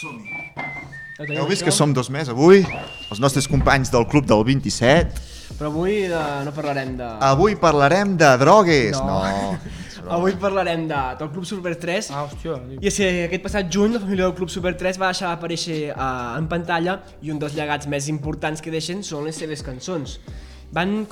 som-hi. Heu vist que som dos més avui? Els nostres companys del Club del 27. Però avui de... no parlarem de... Avui parlarem de drogues. No. No. Avui parlarem de, del Club Super 3 Ah, hòstia. i és que aquest passat juny la família del Club Super 3 va deixar aparèixer uh, en pantalla i un dels llegats més importants que deixen són les seves cançons. Van,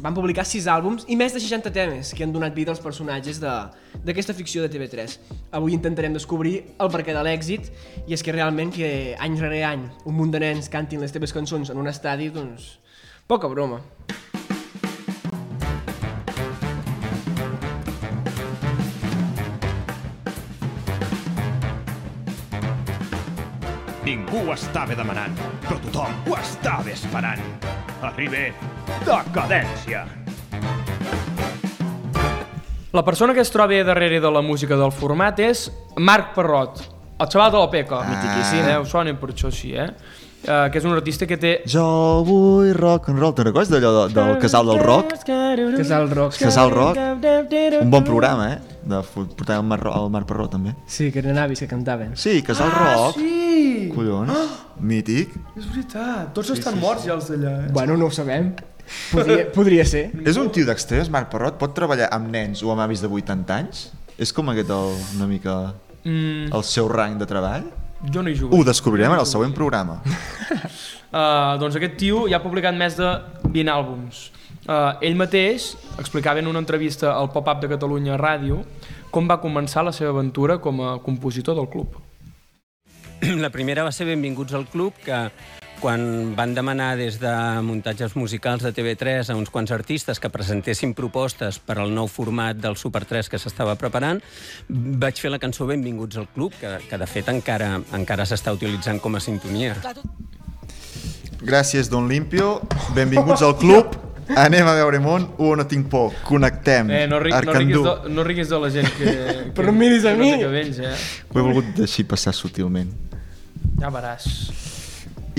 van publicar 6 àlbums i més de 60 temes que han donat vida als personatges d'aquesta ficció de TV3. Avui intentarem descobrir el perquè de l'èxit i és que realment que any rere any un munt de nens cantin les teves cançons en un estadi, doncs, poca broma. Ningú ho estava demanant, però tothom ho estava esperant. Arriba decadència. La persona que es troba darrere de la música del format és Marc Parrot, el xaval de la Peca. Mitiquíssim. Eh, us sona per això sí, eh? Uh, que és un artista que té... Jo vull rock and roll. Te'n recordes d'allò de, del Casal del Rock? Casal Rock. Casal Rock. Un bon programa, eh? De, portàvem el Mar, el Mar Parró, també. Sí, que eren avis que cantaven. Sí, Casal Rock. Sí! Collons. Mític. És veritat, tots estan morts ja els d'allà, eh? Bueno, no ho sabem. Podria, podria ser. És un tio d'extrems, Marc Parrot? Pot treballar amb nens o amb avis de 80 anys? És com aquest el, una mica Mm, el seu rang de treball? jo no hi jugo. Ho descobrirem en el següent programa. Uh, doncs aquest tio ja ha publicat més de 20 àlbums. Uh, ell mateix explicava en una entrevista al Pop-Up de Catalunya Ràdio com va començar la seva aventura com a compositor del club. La primera va ser Benvinguts al Club, que quan van demanar des de muntatges musicals de TV3 a uns quants artistes que presentessin propostes per al nou format del Super 3 que s'estava preparant, vaig fer la cançó Benvinguts al Club, que, que de fet encara, encara s'està utilitzant com a sintonia. Gràcies, Don Limpio. Benvinguts al club. Anem a veure món. Uh, no tinc por. Connectem. Eh, no, ri no, riguis Arcandú. de, no riguis de la gent que... que Però miris a que mi. No té cabells, eh? Ho he volgut deixar passar sutilment. Ja veràs.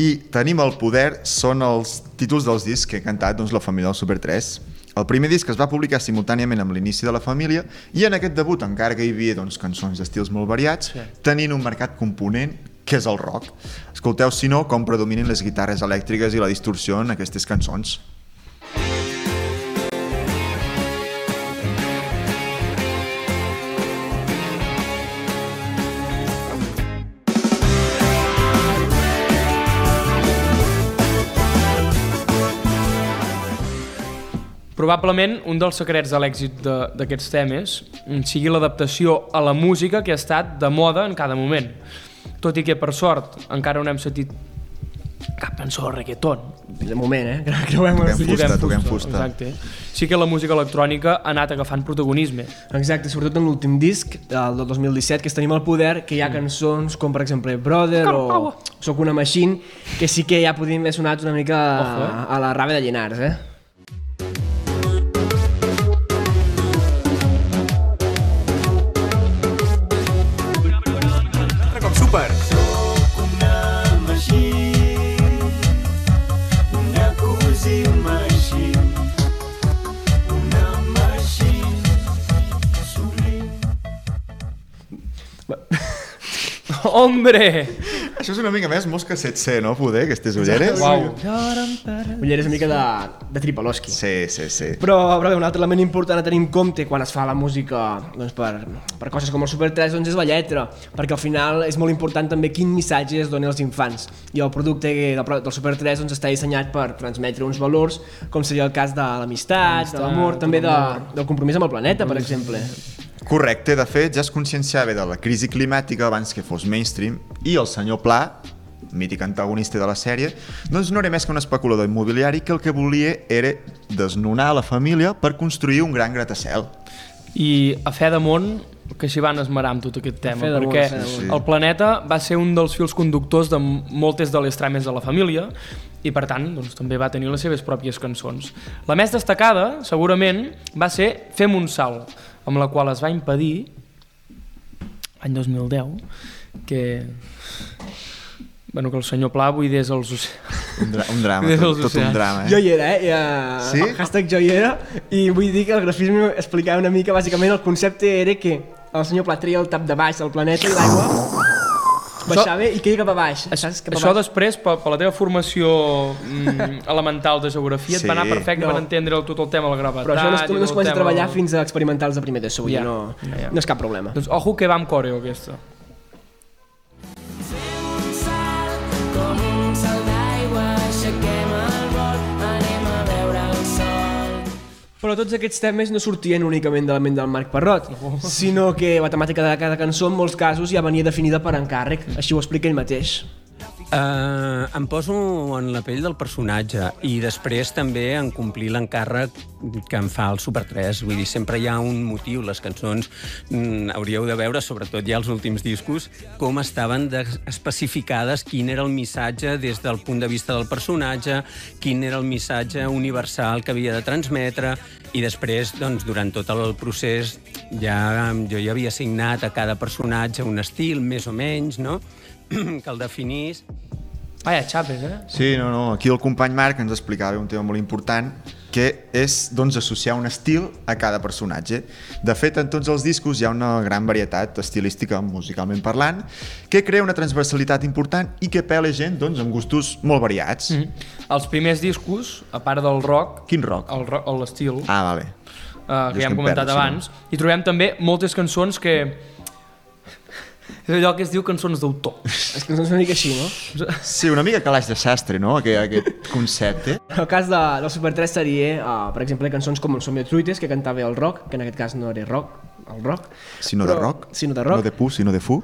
I tenim el poder, són els títols dels discs que he cantat doncs, la família del Super 3. El primer disc es va publicar simultàniament amb l'inici de la família i en aquest debut, encara que hi havia doncs, cançons d'estils molt variats, Sí. tenint un marcat component que és el rock. Escolteu, si no, com predominen les guitarres elèctriques i la distorsió en aquestes cançons. Probablement un dels secrets de l'èxit de- d'aquests temes mm, sigui l'adaptació a la música que ha estat de moda en cada moment. Tot i que, per sort, encara no hem sentit cap cançó de reggaeton. De moment, eh? Que creuem Toquem els fusta, llits. toquem fusta. Exacte. Sí que la música electrònica ha anat agafant protagonisme. Exacte, sobretot en l'últim disc, el del 2017, que és Tenim el poder, que hi ha cançons com, per exemple, Brother o Soc una machine, que sí que ja podien haver sonat una mica Ojo, eh? a la rave de Llenars, eh? Hombre! Això és una mica més Mosca 7C, no? Poder, aquestes ulleres? Uau. Ulleres una mica de, de Tripaloski. Sí, sí, sí. Però, però bé, un altre element important a tenir en compte quan es fa la música doncs, per, per coses com el Super 3 doncs, és la lletra, perquè al final és molt important també quin missatge es dona als infants. I el producte del, del Super 3 doncs, està dissenyat per transmetre uns valors, com seria el cas de l'amistat, de l'amor, també de, del compromís amb el planeta, per exemple. Correcte, de fet, ja es conscienciava de la crisi climàtica abans que fos mainstream i el senyor Pla, mític antagonista de la sèrie, doncs no era més que un especulador immobiliari que el que volia era desnonar la família per construir un gran gratacel. I a fe de món que s'hi van esmerar amb tot aquest tema, de perquè de. Sí. el planeta va ser un dels fils conductors de moltes de les trames de la família i per tant doncs, també va tenir les seves pròpies cançons. La més destacada, segurament, va ser Fem un salt, amb la qual es va impedir, l'any 2010, que bueno, que el senyor Pla buidés els oceans. Un, dra un drama, tot, tot un drama, Jo eh? hi era, eh? Ja... Sí? Hashtag jo hi era, i vull dir que el grafisme explicava una mica, bàsicament el concepte era que el senyor Pla treia el tap de baix del planeta i l'aigua Baixava i queia cap a baix. Això? Cap a això baix. després, per, per la teva formació mm, elemental de geografia, et va anar Sí. perfecte No. per entendre el- tot el tema de la gravetat. Però això no es, i no es el comença a tema treballar del- fins a experimentals de primer d'ESO, Ja, no, ja, ja. no és cap problema. Doncs ojo que va amb coreo, aquesta. Però tots aquests temes no sortien únicament de la ment del Marc Parrot, sinó que la temàtica de cada cançó en molts casos ja venia definida per encàrrec, així ho explica ell mateix. Uh, em poso en la pell del personatge i després també en complir l'encàrrec que em fa el Super 3. Vull dir, sempre hi ha un motiu. Les cançons mm, hauríeu de veure, sobretot ja els últims discos, com estaven de- especificades, quin era el missatge des del punt de vista del personatge, quin era el missatge universal que havia de transmetre, i després, doncs, durant tot el procés, ja, jo ja havia assignat a cada personatge un estil, més o menys, no?, que el definís. Vaya, xapes, eh? Sí, no, no, aquí el company Marc ens explicava un tema molt important que és doncs, associar un estil a cada personatge. De fet, en tots els discos hi ha una gran varietat estilística musicalment parlant que crea una transversalitat important i que pela gent doncs, amb gustos molt variats. Mm. Els primers discos, a part del rock... Quin rock? L'estil, Ah, vale. uh, que ja hem em comentat perdo, si abans, i trobem també moltes cançons que... És allò que es diu cançons d'autor. Les cançons són una mica així, no? Sí, una mica calaix de sastre, no?, aquest, aquest concepte. En el cas de, del Super 3 seria, uh, per exemple, cançons com el Som de Truites, que cantava el rock, que en aquest cas no era rock, el rock. Sinó de Però- rock. Sinó de rock. No de pu, sinó de fu.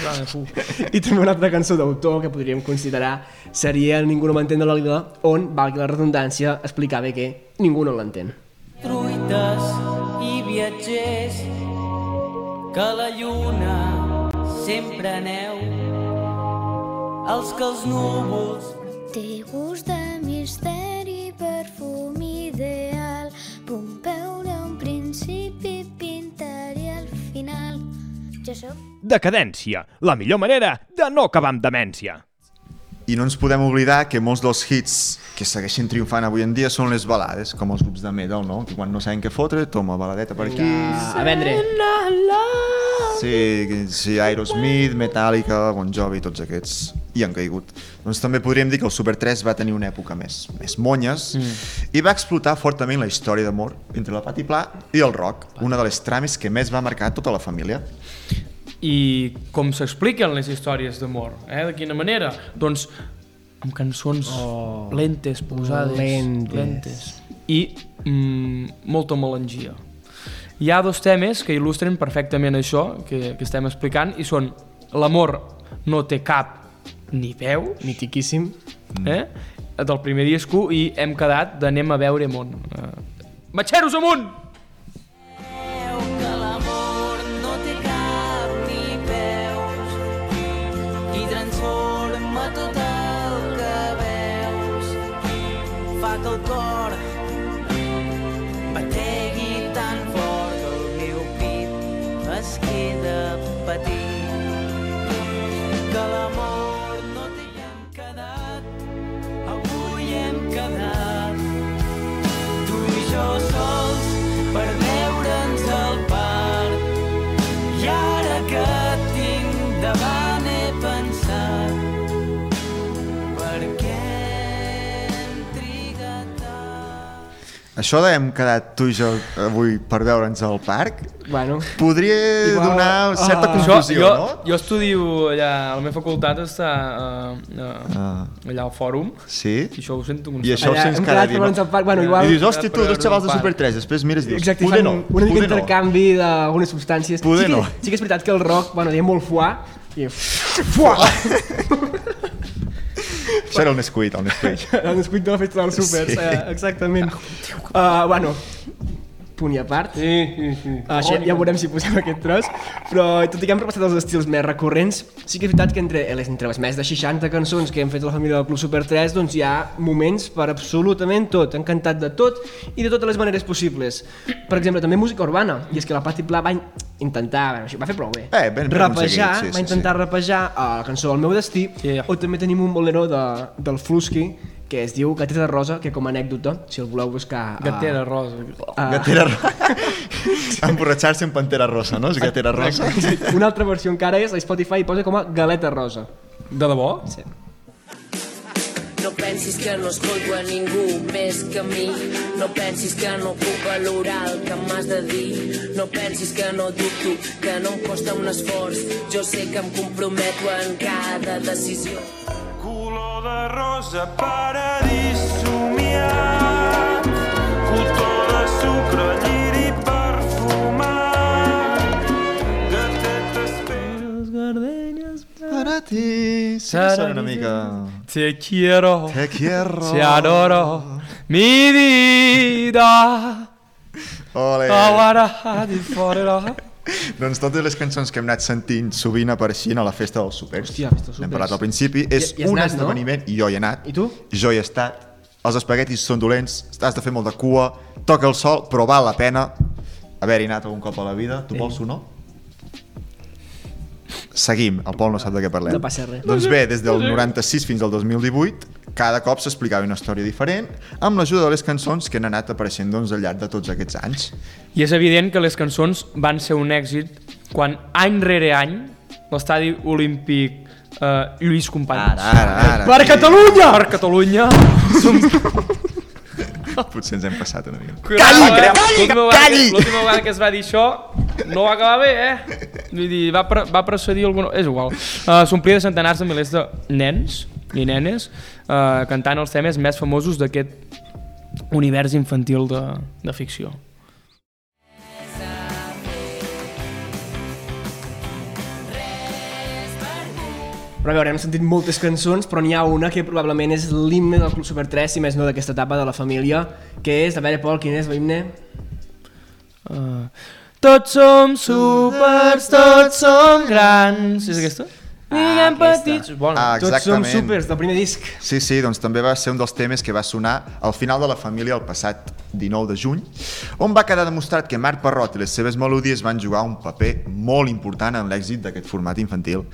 Clar, fu. I també una altra cançó d'autor que podríem considerar seria el Ningú no m'entén de l'Olida, on, valgui la redundància, explicava que ningú no l'entén. Truites i viatgers, que la lluna sempre aneu, els que els núvols Té gust de misteri, perfum ideal. Pompeu d'un principi, pintaré al final. Jo sóc Decadència, la millor manera de no acabar amb demència. I no ens podem oblidar que molts dels hits que segueixen triomfant avui en dia són les balades, com els grups de metal, no? Que quan no saben què fotre, toma baladeta per aquí... A, a vendre. Sí, sí, Aerosmith, Metallica, Bon Jovi, tots aquests hi han caigut. Doncs també podríem dir que el Super 3 va tenir una època més, més monyes mm. i va explotar fortament la història d'amor entre la Pati Pla i el rock, una de les trames que més va marcar tota la família. I com s'expliquen les històries d'amor? Eh? De quina manera? Doncs amb cançons oh, lentes, posades, lentes. lentes. I mm, molta melangia. Hi ha dos temes que il·lustren perfectament això que, que estem explicant i són l'amor no té cap ni peu, Mitiquíssim. eh? del primer disco i hem quedat d'anem a veure món. Eh, Batxeros amunt! Això de hem quedat tu i jo avui per veure'ns al parc Bueno, podria Igual- donar certa Ah. confusió, jo, no? jo estudio allà, a la meva facultat està uh, uh, Ah. allà al fòrum Sí? i això ho sento I això ho Allà, sents hem cada dia, no? parc, bueno, igual- I dius, hòstia, tu, dos xavals de Super 3, després mires i dius, Exacte, poder no, una mica poder no. intercanvi d'algunes substàncies. Poder sí que, no. Sí que és veritat que el rock, bueno, deia molt fuà, i fuà! Això era el Nesquik, el Nesquik. el Nesquik de la festa del Super, Sí. uh, exactament. Uh, bueno, punt i a part. Sí, sí, sí. Això ja, ja veurem si posem aquest tros, però tot i que hem repassat els estils més recurrents, sí que és veritat que entre les, entre les més de 60 cançons que hem fet a la família del Club Super 3, doncs hi ha moments per absolutament tot, han cantat de tot i de totes les maneres possibles. Per exemple, també música urbana, i és que la Pati Pla va in- intentar, bueno, va fer prou bé, Eh, ben- ben rapejar, aconseguit, sí, va sí, intentar sí. rapejar a la cançó El meu destí, Yeah. o també tenim un bolero de, del Flusky, que es diu Gatera Rosa, que com a anècdota, si el voleu buscar... a- Gatera rosa. a- Gatera rosa. Emborratxar-se en pantera rosa, no? És gatera rosa. Una altra versió encara és a Spotify i posa com a Galeta Rosa. De debò? Sí. No pensis que no escolto a ningú més que a mi. No pensis que no puc valorar el que m'has de dir. No pensis que no dubto, que no em costa un esforç. Jo sé que em comprometo en cada decisió. Color de rosa, paradís somiat, cotó de sucre, lliri perfumat, gatetes peres, gardenyes... Para ti. Sí que sona una mica... Te quiero, Te quiero. te adoro, mi vida. Ole. Ahora di fuera. Doncs totes les cançons que hem anat sentint sovint apareixien a la festa dels supers. Hòstia, festa dels N'hem supers. parlat al principi. És I- has un anat, no? esdeveniment, i jo hi he anat. I tu? Jo hi he estat. Els espaguetis són dolents, has de fer molt de cua, toca el sol, però val la pena haver-hi anat algun cop a la vida. Tu vols o no? Seguim, el Pol no sap de què parlem. No passa res. Doncs bé, des del 96 fins al 2018, cada cop s'explicava una història diferent amb l'ajuda de les cançons que han anat apareixent doncs, al llarg de tots aquests anys. I és evident que les cançons van ser un èxit quan any rere any l'estadi olímpic eh, Lluís Companys Ara, ara, ara. Per Catalunya! per Catalunya Potser ens hem passat una mica. Calli, calli, calli! L'última vegada que es va dir això no va acabar bé, eh? Vull dir, va, pre va precedir alguna... És igual. Uh, S'omplia de centenars de milers de nens i nenes uh, cantant els temes més famosos d'aquest univers infantil de, de ficció. Però a veure, hem sentit moltes cançons, però n'hi ha una que probablement és l'himne del Club Super 3, si més no d'aquesta etapa de la família, que és, a veure, Pol, quin és l'himne? Uh, tots som supers, tots som grans. És aquesta? Diguem petits. Bona. Ah, Tots som supers, del primer disc. Sí, sí, doncs també va ser un dels temes que va sonar al final de la família el passat 19 de juny, on va quedar demostrat que Marc Parrot i les seves melodies van jugar un paper molt important en l'èxit d'aquest format infantil.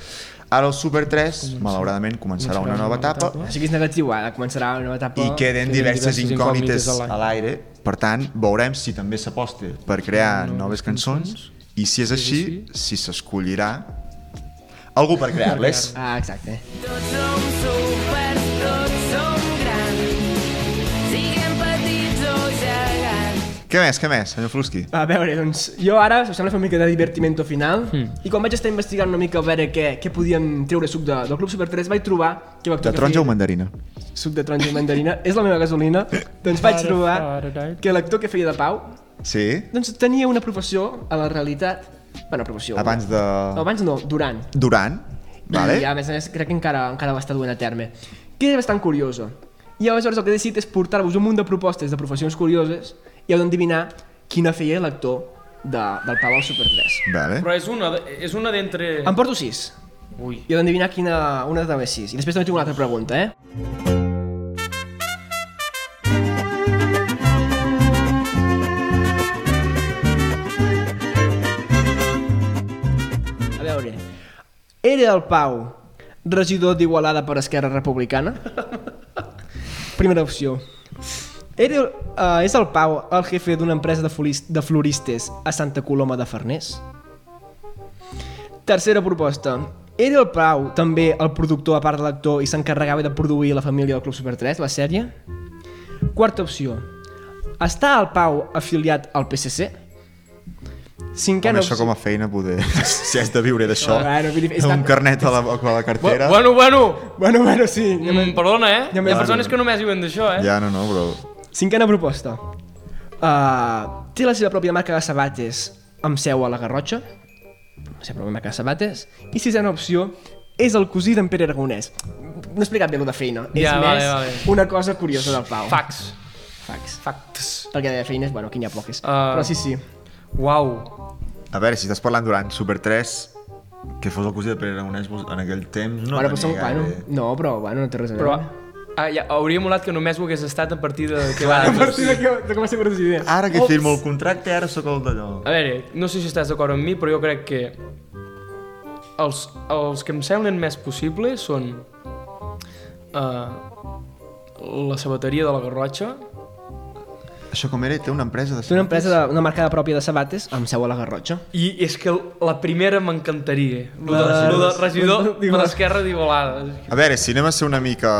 Ara el Super 3, malauradament, començarà una nova etapa. Així que és negatiu, ara començarà una nova etapa... i queden diverses diverses incògnites incògnites a l'aire. Per tant, veurem si també s'aposta per crear noves cançons. i si és així, si s'escollirà algú per crear-les. Ah, exacte. Tots som Què més, què més, senyor Flusky? A veure, doncs, jo ara, em sembla fer una mica de divertimento final, i quan vaig estar investigant una mica a veure què, què podíem treure suc de, del Club Super 3, vaig trobar que l'actor De taronja o mandarina? Suc de taronja i mandarina, és la meva gasolina, doncs vaig trobar que l'actor que feia de Pau, Sí? doncs tenia una professió a la realitat, bueno, professió... Abans de... Abans no, durant. Durant? Vale? I a més a més crec que encara, encara va estar duent a terme. Que és bastant curiosa. I aleshores el que he decidit és portar-vos un munt de propostes de professions curioses i heu d'endevinar quina feia l'actor de, del Pau al Super 3. Vale. Però és una, de- és una d'entre... En porto sis. Ui. I heu d'endevinar quina, una de les sis. I després també tinc una altra pregunta, eh? A veure, era el Pau regidor d'Igualada per Esquerra Republicana? Primera opció. Era, uh, és el Pau el jefe d'una empresa de, de floristes a Santa Coloma de Farners? Tercera proposta. Era el Pau també el productor a part de l'actor i s'encarregava de produir la família del Club Super 3, la sèrie? Quarta opció. Està el Pau afiliat al PSC? Cinquena això com a feina, poder... si has de viure d'això, Bueno, amb un carnet a la, a la cartera... Bueno, bueno, Bueno, bueno, sí. Ja mm, perdona, eh? Ja Hi ha persones que només diuen d'això, eh? Ja, no, no, però... Cinquena proposta. Uh, té la seva pròpia marca de sabates amb seu a la Garrotxa. La seva pròpia marca de sabates. I sisena opció és el cosí d'en Pere Aragonès. No he explicat bé lo de feina. és Ja, més vale, vale. una cosa curiosa del Pau. Fax. Fax. Facts. Perquè de feines, bueno, aquí n'hi ha poques. Ah. Però sí, sí. Uau. A veure, si estàs parlant durant Super 3, que fos el cosí de Pere Aragonès en aquell temps, no bueno, però tenia bueno, gaire... no, però bueno, no té res a Però veure. ah, ja, hauria molat que només ho hagués estat a partir de... Que va, A partir de, que, de com a ser president. Ara que Ops. firmo el contracte, ara sóc el d'allò. A veure, no sé si estàs d'acord amb mi, però jo crec que els, els que em semblen més possibles són uh, la sabateria de la Garrotxa. Això com era? Té una empresa de... Té una empresa, de, una marca de pròpia de sabates amb seu a la Garrotxa. I és que la primera m'encantaria. Lo La de, de- lo de regidor per l'esquerra d'Igualada. A veure, si anem a ser una mica...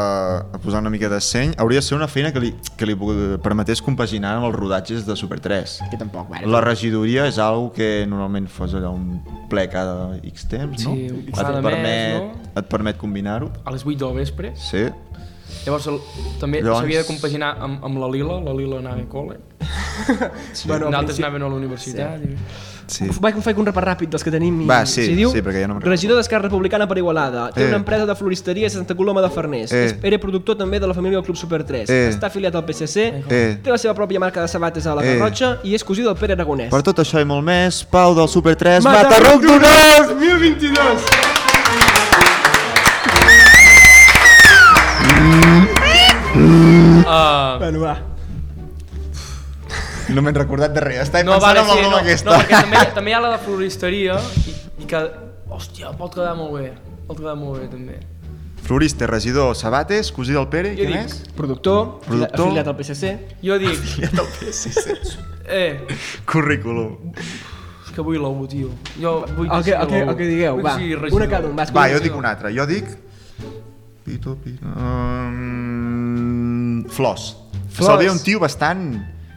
a posar una mica de seny, hauria de ser una feina que li, que li permetés compaginar amb els rodatges de Super 3. Que tampoc, bueno. La regidoria és algo que normalment fos allà un ple cada X temps, no? Sí, Et cada mes, permet, no? et permet combinar-ho. A les 8 del vespre. Sí. Llavors el, també s'havia Llavors... de compaginar amb, amb la Lila, la Lila anava a col·le. Sí. Bueno, Nosaltres principi... anàvem a la universitat. Sí. I... sí. Vaig fer un repart ràpid dels que tenim. Va, sí, si diu, sí, perquè ja no Regidor d'Esquerra Republicana per Igualada. Té eh. una empresa de floristeria a Santa Coloma de Farners. Eh. Era productor també de la família del Club Super 3. Eh. Està afiliat al PSC. Eh, eh. Té la seva pròpia marca de sabates a la eh. I és cosí del Pere Aragonès. Per tot això i molt més, Pau del Super 3, Matarruc Matarruc d'Unès! 2022! Uh, Bueno, va. No m'he recordat de res, estava no, pensant vale, en la sí, broma no, aquesta. no, perquè també, també hi ha la de floristeria i, i que, hòstia, pot quedar molt bé. Pot quedar molt bé, també. Florista, regidor, Sabates, cosí del Pere, i Jo què dic- més? Productor, Productor. afiliat al PSC. Jo dic, Del PSC. eh, Currículum. és que vull l'ou, tio. Jo vull El que, el que, sigui el que digueu, Vull va. sigui. Una cada un, va. Va, jo dic un altre. Jo dic... Pito, pito... Um... Flors. Flors. Se'l veia un tio bastant...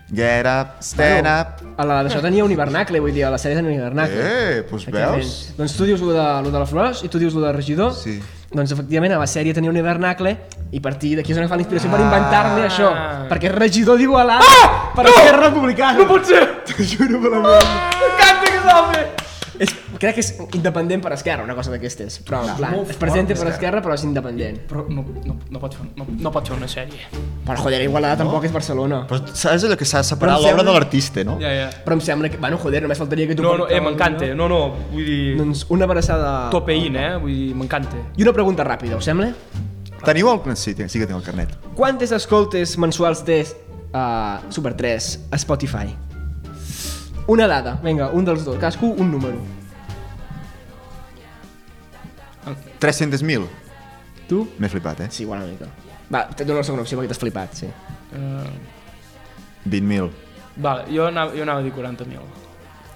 Get up, stand up... A la d'això tenia un hivernacle, vull dir, a la sèrie tenia un hivernacle. Eh, doncs veus? Doncs tu dius lo de, lo de la Flors i tu dius lo de regidor. Sí. Doncs efectivament a la sèrie tenia un hivernacle i a partir d'aquí és on agafar la inspiració per Ah. inventar-li això. Perquè regidor d'Igualada ah! per no! Esquerra Republicana. No pot ser! T'ho juro per la meva. M'encanta que s'ha fet! Crec que és independent per Esquerra, una cosa d'aquestes. Però en plan, molt es presenta per Esquerra però és independent. Però no, no, no, pot fer, no, no pot fer una sèrie. Però joder, Igualada tampoc és Barcelona. Però saps allò que s'ha em l'obra sembla- de l'artista, no? Ja, ja. Però em sembla que... Bueno, joder, només faltaria que tu... No, no, eh, m'encanta. No, no, vull dir... Doncs una abraçada... Topeïn, eh? Vull dir, m'encanta. I una pregunta ràpida, us sembla? Teniu el... Sí, sí que tinc el carnet. Quantes escoltes mensuals té uh, Super 3 a Spotify? Una dada, vinga, un dels dos, cadascú un número. 300.000. Tu? M'he flipat, eh? Sí, igual una mica. Va, te dono la segona opció perquè t'has flipat, sí. Uh, 20.000. vale, jo anava, jo anava a dir 40.000.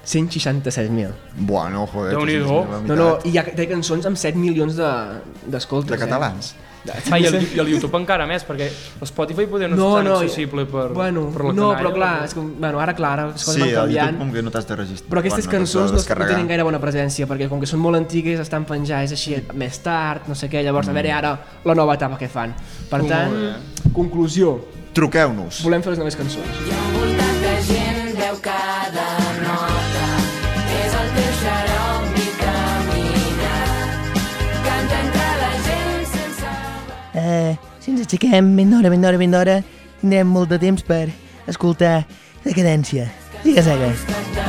167.000. Bueno, joder. Déu-n'hi-do. 300.000, la No, no, i ha, té cançons amb 7 milions de- d'escoltes. De catalans. Eh? Ah, i, el, I el YouTube encara més, perquè Spotify poder no, No, és tan no, accessible per, bueno, per la no, canalla, però clar, és com, bueno, ara clar, ara les coses Sí, van canviant. YouTube com que no t'has de registrar. Però aquestes Bueno, cançons no, no tenen gaire bona presència, perquè com que són molt antigues, estan penjades així més tard, no sé què, llavors a veure ara la nova etapa que fan. Per Mm. tant, conclusió, Truqueu-nos. volem fer les noves cançons. voltat Eh, si ens aixequem ben d'hora, ben d'hora, ben d'hora, tindrem molt de temps per escoltar decadència. Siga, siga. Defineixen molt